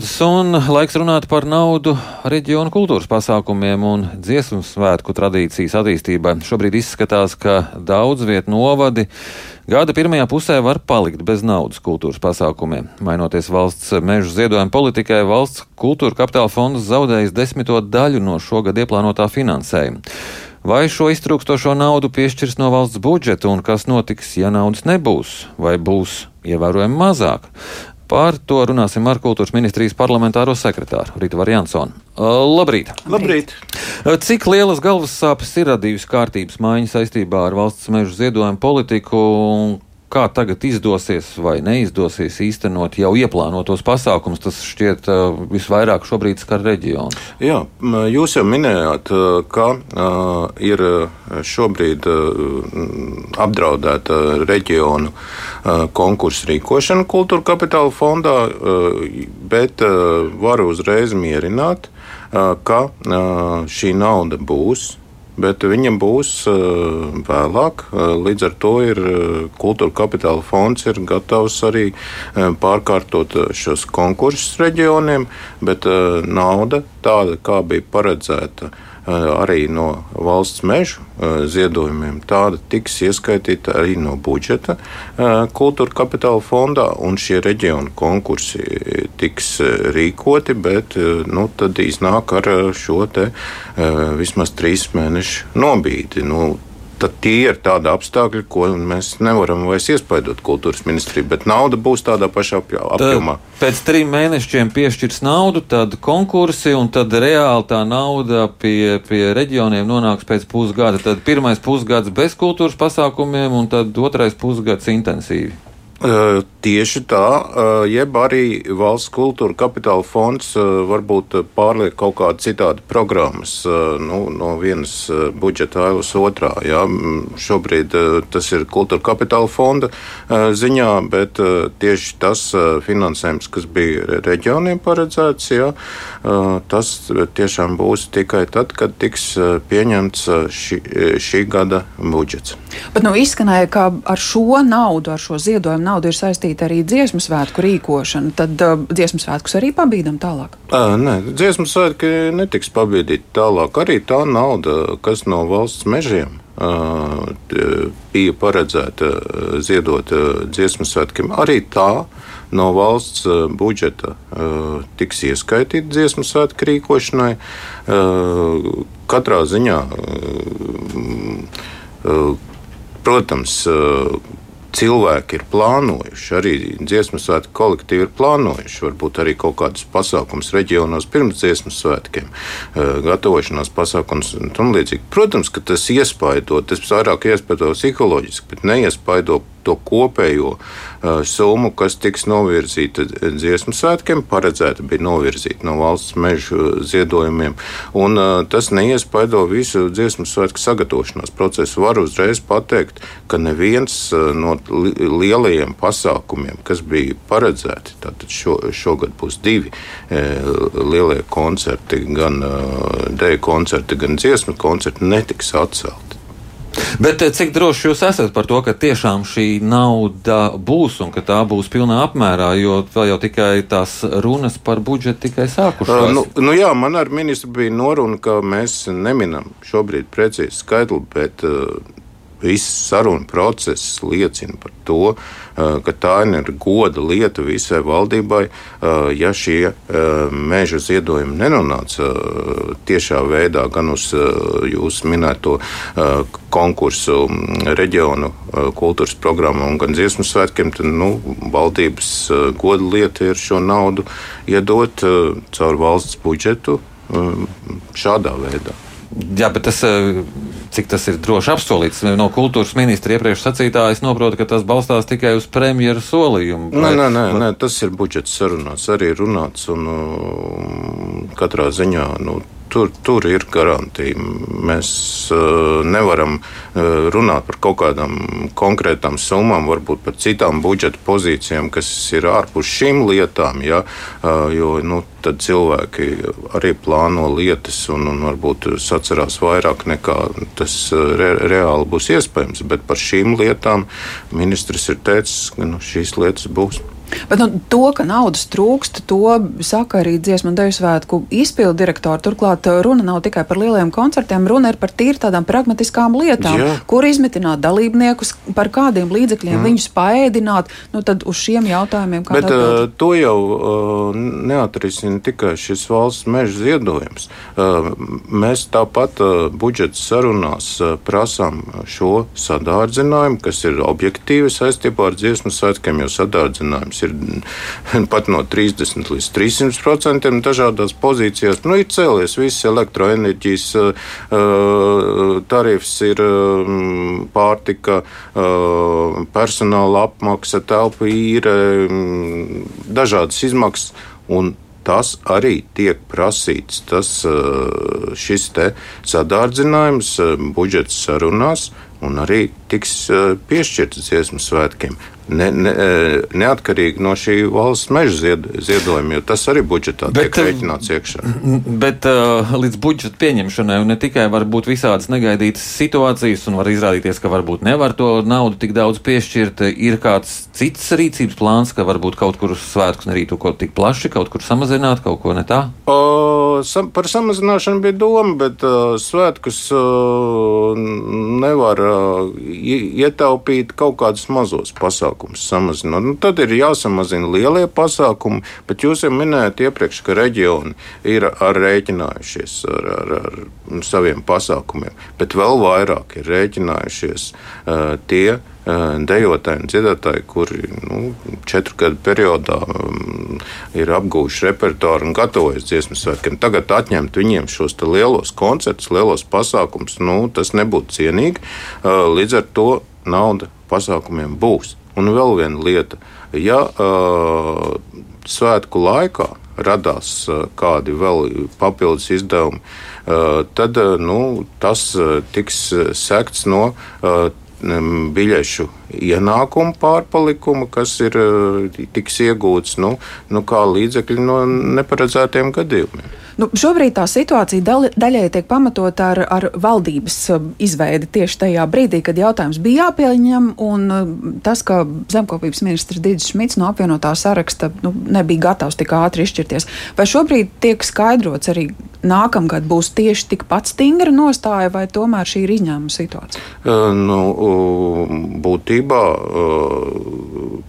Un laiks runāt par naudu reģionu kultūras pasākumiem un dziesmu svētku tradīcijas attīstībai. Šobrīd izskatās, ka daudz vietu novadi gada pirmajā pusē var palikt bez naudas kultūras pasākumiem. Mainoties valsts mežu ziedojuma politikai, valsts kultūra kapitāla fonds zaudējis desmito daļu no šogad ieplānotā finansējuma. Vai šo iztrūkstošo naudu piešķirs no valsts budžeta un kas notiks, ja naudas nebūs, vai būs ievērojami mazāk? Par to runāsim ar kultūras ministrijas parlamentāro sekretāru Rītu Varjansonu. Labrīt! Labrīt! Cik lielas galvas sāpes ir radījusi kārtības maiņa saistībā ar valsts mežu ziedojumu politiku? Kā tagad izdosies vai neizdosies īstenot jau ieplānotos pasākumus, tas šķiet uh, visvairāk šobrīd skar reģionu. Jā, jūs jau minējāt, ka uh, ir šobrīd apdraudēta reģionu konkursu rīkošana kultūra kapitāla fondā, bet varu uzreiz mierināt, ka šī nauda būs bet viņam būs uh, vēlāk. Uh, līdz ar to ir uh, kultūra kapitāla fonds ir gatavs arī pārkārtot šos konkursus reģioniem, bet nauda tāda, kā bija paredzēta arī no valsts mežu ziedojumiem, tāda tiks ieskaitīta arī no budžeta kultūra kapitāla fondā, un šie reģionu konkursi tiks rīkoti, bet nu, tad iznāk ar šo te vismaz trīs mēnešu nobīdi. Nu, tad tie ir tādi apstākļi, ko mēs nevaram vairs iespaidot kultūras ministriju, bet nauda būs tādā pašā apjomā. Pēc trim mēnešiem piešķirs naudu, tad konkursi, un tad reāli tā nauda pie, pie reģioniem nonāks pēc pusgada. Tad pirmais pusgads bez kultūras pasākumiem, un tad otrais pusgads intensīvi. Tieši tā, jeb arī valsts kultūra kapitāla fonds varbūt pārliek kaut kādu citādu programmas nu, no vienas budžeta ailes otrā. Jā. Šobrīd tas ir kultūra kapitāla fonda ziņā, bet tieši tas finansējums, kas bija reģioniem paredzēts, jā, tas tiešām būs tikai tad, kad tiks pieņemts šī, šī gada budžets. Bet nu izskanēja, ka ar šo naudu, ar šo ziedojumu naudu ir saistīta arī dziesmu svētku rīkošana. Tad uh, dziesmu svētkus arī pabīdam tālāk? À, nē, dziesmu svētki netiks pabīdīti tālāk. Arī tā nauda, kas no valsts mežiem uh, bija paredzēta ziedot uh, dziesmu svētkiem, arī tā no valsts budžeta uh, tiks ieskaitīta dziesmu svētku rīkošanai. Uh, katrā ziņā, uh, protams, cilvēki ir plānojuši, arī dziesmu svētku kolektīvi ir plānojuši, varbūt arī kaut kādus pasākumus reģionos pirms dziesmu svētkiem, gatavošanās pasākums un tam līdzīgi. Protams, ka tas iespaido, tas vairāk iespaido psiholoģiski, bet neiespaido to kopējo uh, summu, kas tiks novirzīta dziesmu svētkiem, paredzēta bija novirzīta no valsts meža ziedojumiem. Un, uh, tas neiespaido visu dziesmu svētku sagatavošanās procesu. Var uzreiz pateikt, ka neviens uh, no li lielajiem pasākumiem, kas bija paredzēti, tātad šo, šogad būs divi uh, lielie koncerti, gan uh, dēļu koncerti, gan dziesmu koncerti, netiks atcelti. Bet eh, cik droši jūs esat par to, ka tiešām šī nauda būs un ka tā būs pilnā apmērā, jo vēl jau tikai tās runas par budžetu tikai sākušās? Uh, nu, nu jā, man ar ministru bija noruna, ka mēs neminam šobrīd precīzi skaitli, bet uh, Viss sarunu process liecina par to, ka tā ir goda lieta visai valdībai, ja šie meža ziedojumi nenonāca tiešā veidā gan uz jūsu minēto konkursu reģionu kultūras programmu, gan dziesmu svētkiem, tad nu, valdības goda lieta ir šo naudu iedot caur valsts budžetu šādā veidā. Jā, bet tas, eh, cik tas ir droši apsolīts no kultūras ministra iepriekš sacītā, es saprotu, ka tas balstās tikai uz premjeras solījumu. Nē, nē, nē, nē, tas ir budžets sarunās arī runāts un um, katrā ziņā. Nu, tur, tur ir garantija. Mēs uh, nevaram uh, runāt par kaut kādām konkrētām summām, varbūt par citām budžeta pozīcijām, kas ir ārpus šīm lietām. Ja? Uh, jo nu, tad cilvēki arī plāno lietas un, un varbūt sacerās vairāk nekā tas re, reāli būs iespējams. Bet par šīm lietām ministrs ir teicis, ka nu, šīs lietas būs. Bet nu, to, ka naudas trūkst, to saka arī dziesmu un dēļu svētku izpildu direktori. Turklāt uh, runa nav tikai par lieliem koncertiem, runa ir par tīri tādām pragmatiskām lietām, Jā. kur izmitināt dalībniekus, par kādiem līdzekļiem mm. viņus paēdināt. Nu, tad uz šiem jautājumiem kā Bet uh, to jau uh, neatrisina tikai šis valsts meža ziedojums. Uh, mēs tāpat uh, budžeta sarunās uh, prasām šo sadārdzinājumu, kas ir objektīvi saistībā ar dziesmu svētkiem, jo sadārdzinājums ir pat no 30 līdz 300 procentiem dažādās pozīcijās. Nu, ir cēlies viss elektroenerģijas uh, tarifs, ir uh, pārtika, personāla apmaksa, telpu īre, dažādas izmaksas. Un tas arī tiek prasīts. Tas, šis sadārdzinājums budžeta sarunās un arī tiks piešķirts dziesmu svētkiem ne, ne, e, neatkarīgi no šī valsts meža zied, ziedojuma, jo tas arī budžetā bet, tiek rēķināts iekšā. Bet uh, līdz budžeta pieņemšanai ne tikai var būt visādas negaidītas situācijas, un var izrādīties, ka varbūt nevar to naudu tik daudz piešķirt, ir kāds cits rīcības plāns, ka varbūt kaut kur svētkus nerītu kaut tik plaši, kaut kur samazināt, kaut ko ne tā? O, sam, par samazināšanu bija doma, bet uh, svētkus uh, nevar uh, ietaupīt kaut kādus mazos pasākumus samazinot. Nu, tad ir jāsamazina lielie pasākumi, bet jūs jau minējāt iepriekš, ka reģioni ir ar rēķinājušies ar, ar, ar saviem pasākumiem, bet vēl vairāk ir rēķinājušies uh, tie dejotāji un dziedātāji, kuri nu, četru gadu periodā ir apgūši repertuāru un gatavojas dziesmu svētkiem. Tagad atņemt viņiem šos lielos koncertus, lielos pasākumus, nu, tas nebūtu cienīgi. Līdz ar to nauda pasākumiem būs. Un vēl viena lieta, ja uh, svētku laikā radās kādi vēl papildus izdevumi, tad nu, tas tiks sekts no biļešu ienākumu pārpalikuma, kas ir tiks iegūts nu, nu, kā līdzekļi no neparedzētiem gadījumiem. Nu, šobrīd tā situācija daļai tiek pamatot ar, ar valdības um, izveidi tieši tajā brīdī, kad jautājums bija jāpieņem, um, tas, ka zemkopības ministrs Digis Šmits no apvienotā saraksta nu, nebija gatavs tik ātri izšķirties. Vai šobrīd tiek skaidrots arī nākamgad būs tieši tikpat stingra nostāja, vai tomēr šī ir izņēmuma situācija? Nu, būtībā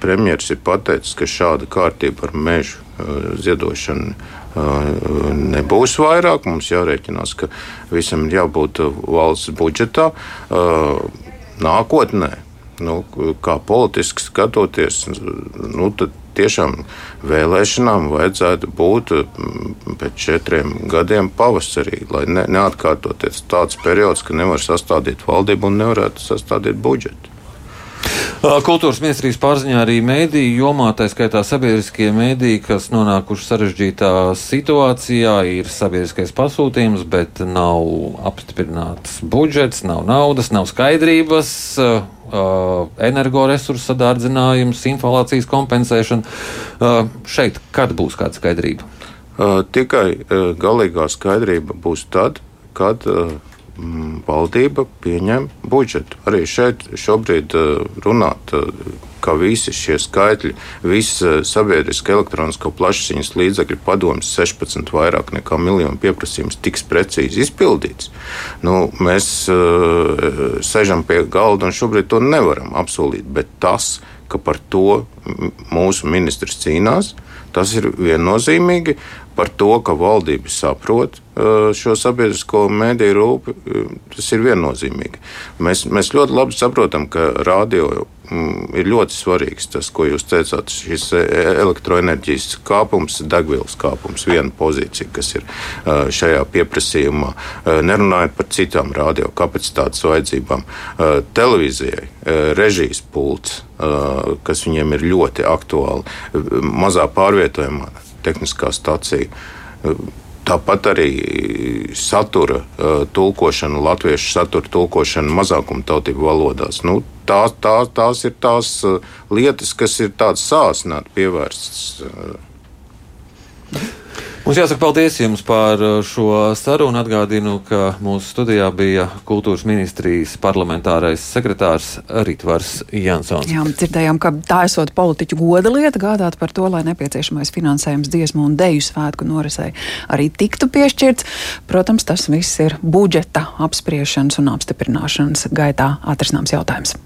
premjerministrs ir pateicis, ka šāda kārtība ar mežu ziedošanu nebūs vairāk. Mums jārēķinās, ka visam ir jābūt valsts budžetā nākotnē. Nu, kā politiski skatoties, nu, tad tiešām vēlēšanām vajadzētu būt pēc četriem gadiem pavasarī, lai ne, neatkārtoties tāds periods, ka nevar sastādīt valdību un nevarētu sastādīt budžetu. Kultūras ministrijas pārziņā arī mēdīju jomā, tā skaitā sabiedriskie mēdīji, kas nonākuši sarežģītā situācijā, ir sabiedriskais pasūtījums, bet nav apstiprināts budžets, nav naudas, nav skaidrības. Energoresursu sadārdzinājums, inflācijas kompensēšana. Šeit kad būs kāda skaidrība? Tikai galīgā skaidrība būs tad, kad valdība pieņem budžetu. Arī šeit šobrīd eh, runāt, eh, ka visi šie skaitļi, visas eh, sabiedriskā elektronisko plašsaziņas līdzekļu padomus 16 vairāk nekā miljonu pieprasījums tiks precīzi izpildīts. Nu, mēs uh, sēžam pie galda un šobrīd to nevaram apsolīt, bet tas, ka par to mūsu ministrs cīnās, tas ir viennozīmīgi par to, ka valdība saprot uh, šo sabiedrisko mediju rūpi, uh, tas ir viennozīmīgi. Mēs, mēs ļoti labi saprotam, ka radio ir ļoti svarīgs tas, ko jūs teicāt, šis e, elektroenerģijas kāpums, degvielas kāpums, viena pozīcija, kas ir uh, šajā pieprasījumā. Nerunājot par citām radio kapacitātes vajadzībām, televīzijai, režijas pults, kas viņiem ir ļoti aktuāli, mazā pārvietojumā tehniskā stacija. Tāpat arī satura tulkošana, latviešu satura tulkošana mazākumtautību valodās. Nu, tā, tā, tās ir tās uh, lietas, kas ir tādas sāsnāt pievērstas. Uh. Mums jāsaka paldies jums par šo sarunu. Atgādinu, ka mūsu studijā bija kultūras ministrijas parlamentārais sekretārs Ritvars Jansons. Jā, dzirdējām, ka tā esot politiķu goda lieta gādāt par to, lai nepieciešamais finansējums dziesmu un deju svētku norisei arī tiktu piešķirts. Protams, tas viss ir budžeta apspriešanas un apstiprināšanas gaitā atrisināms jautājums.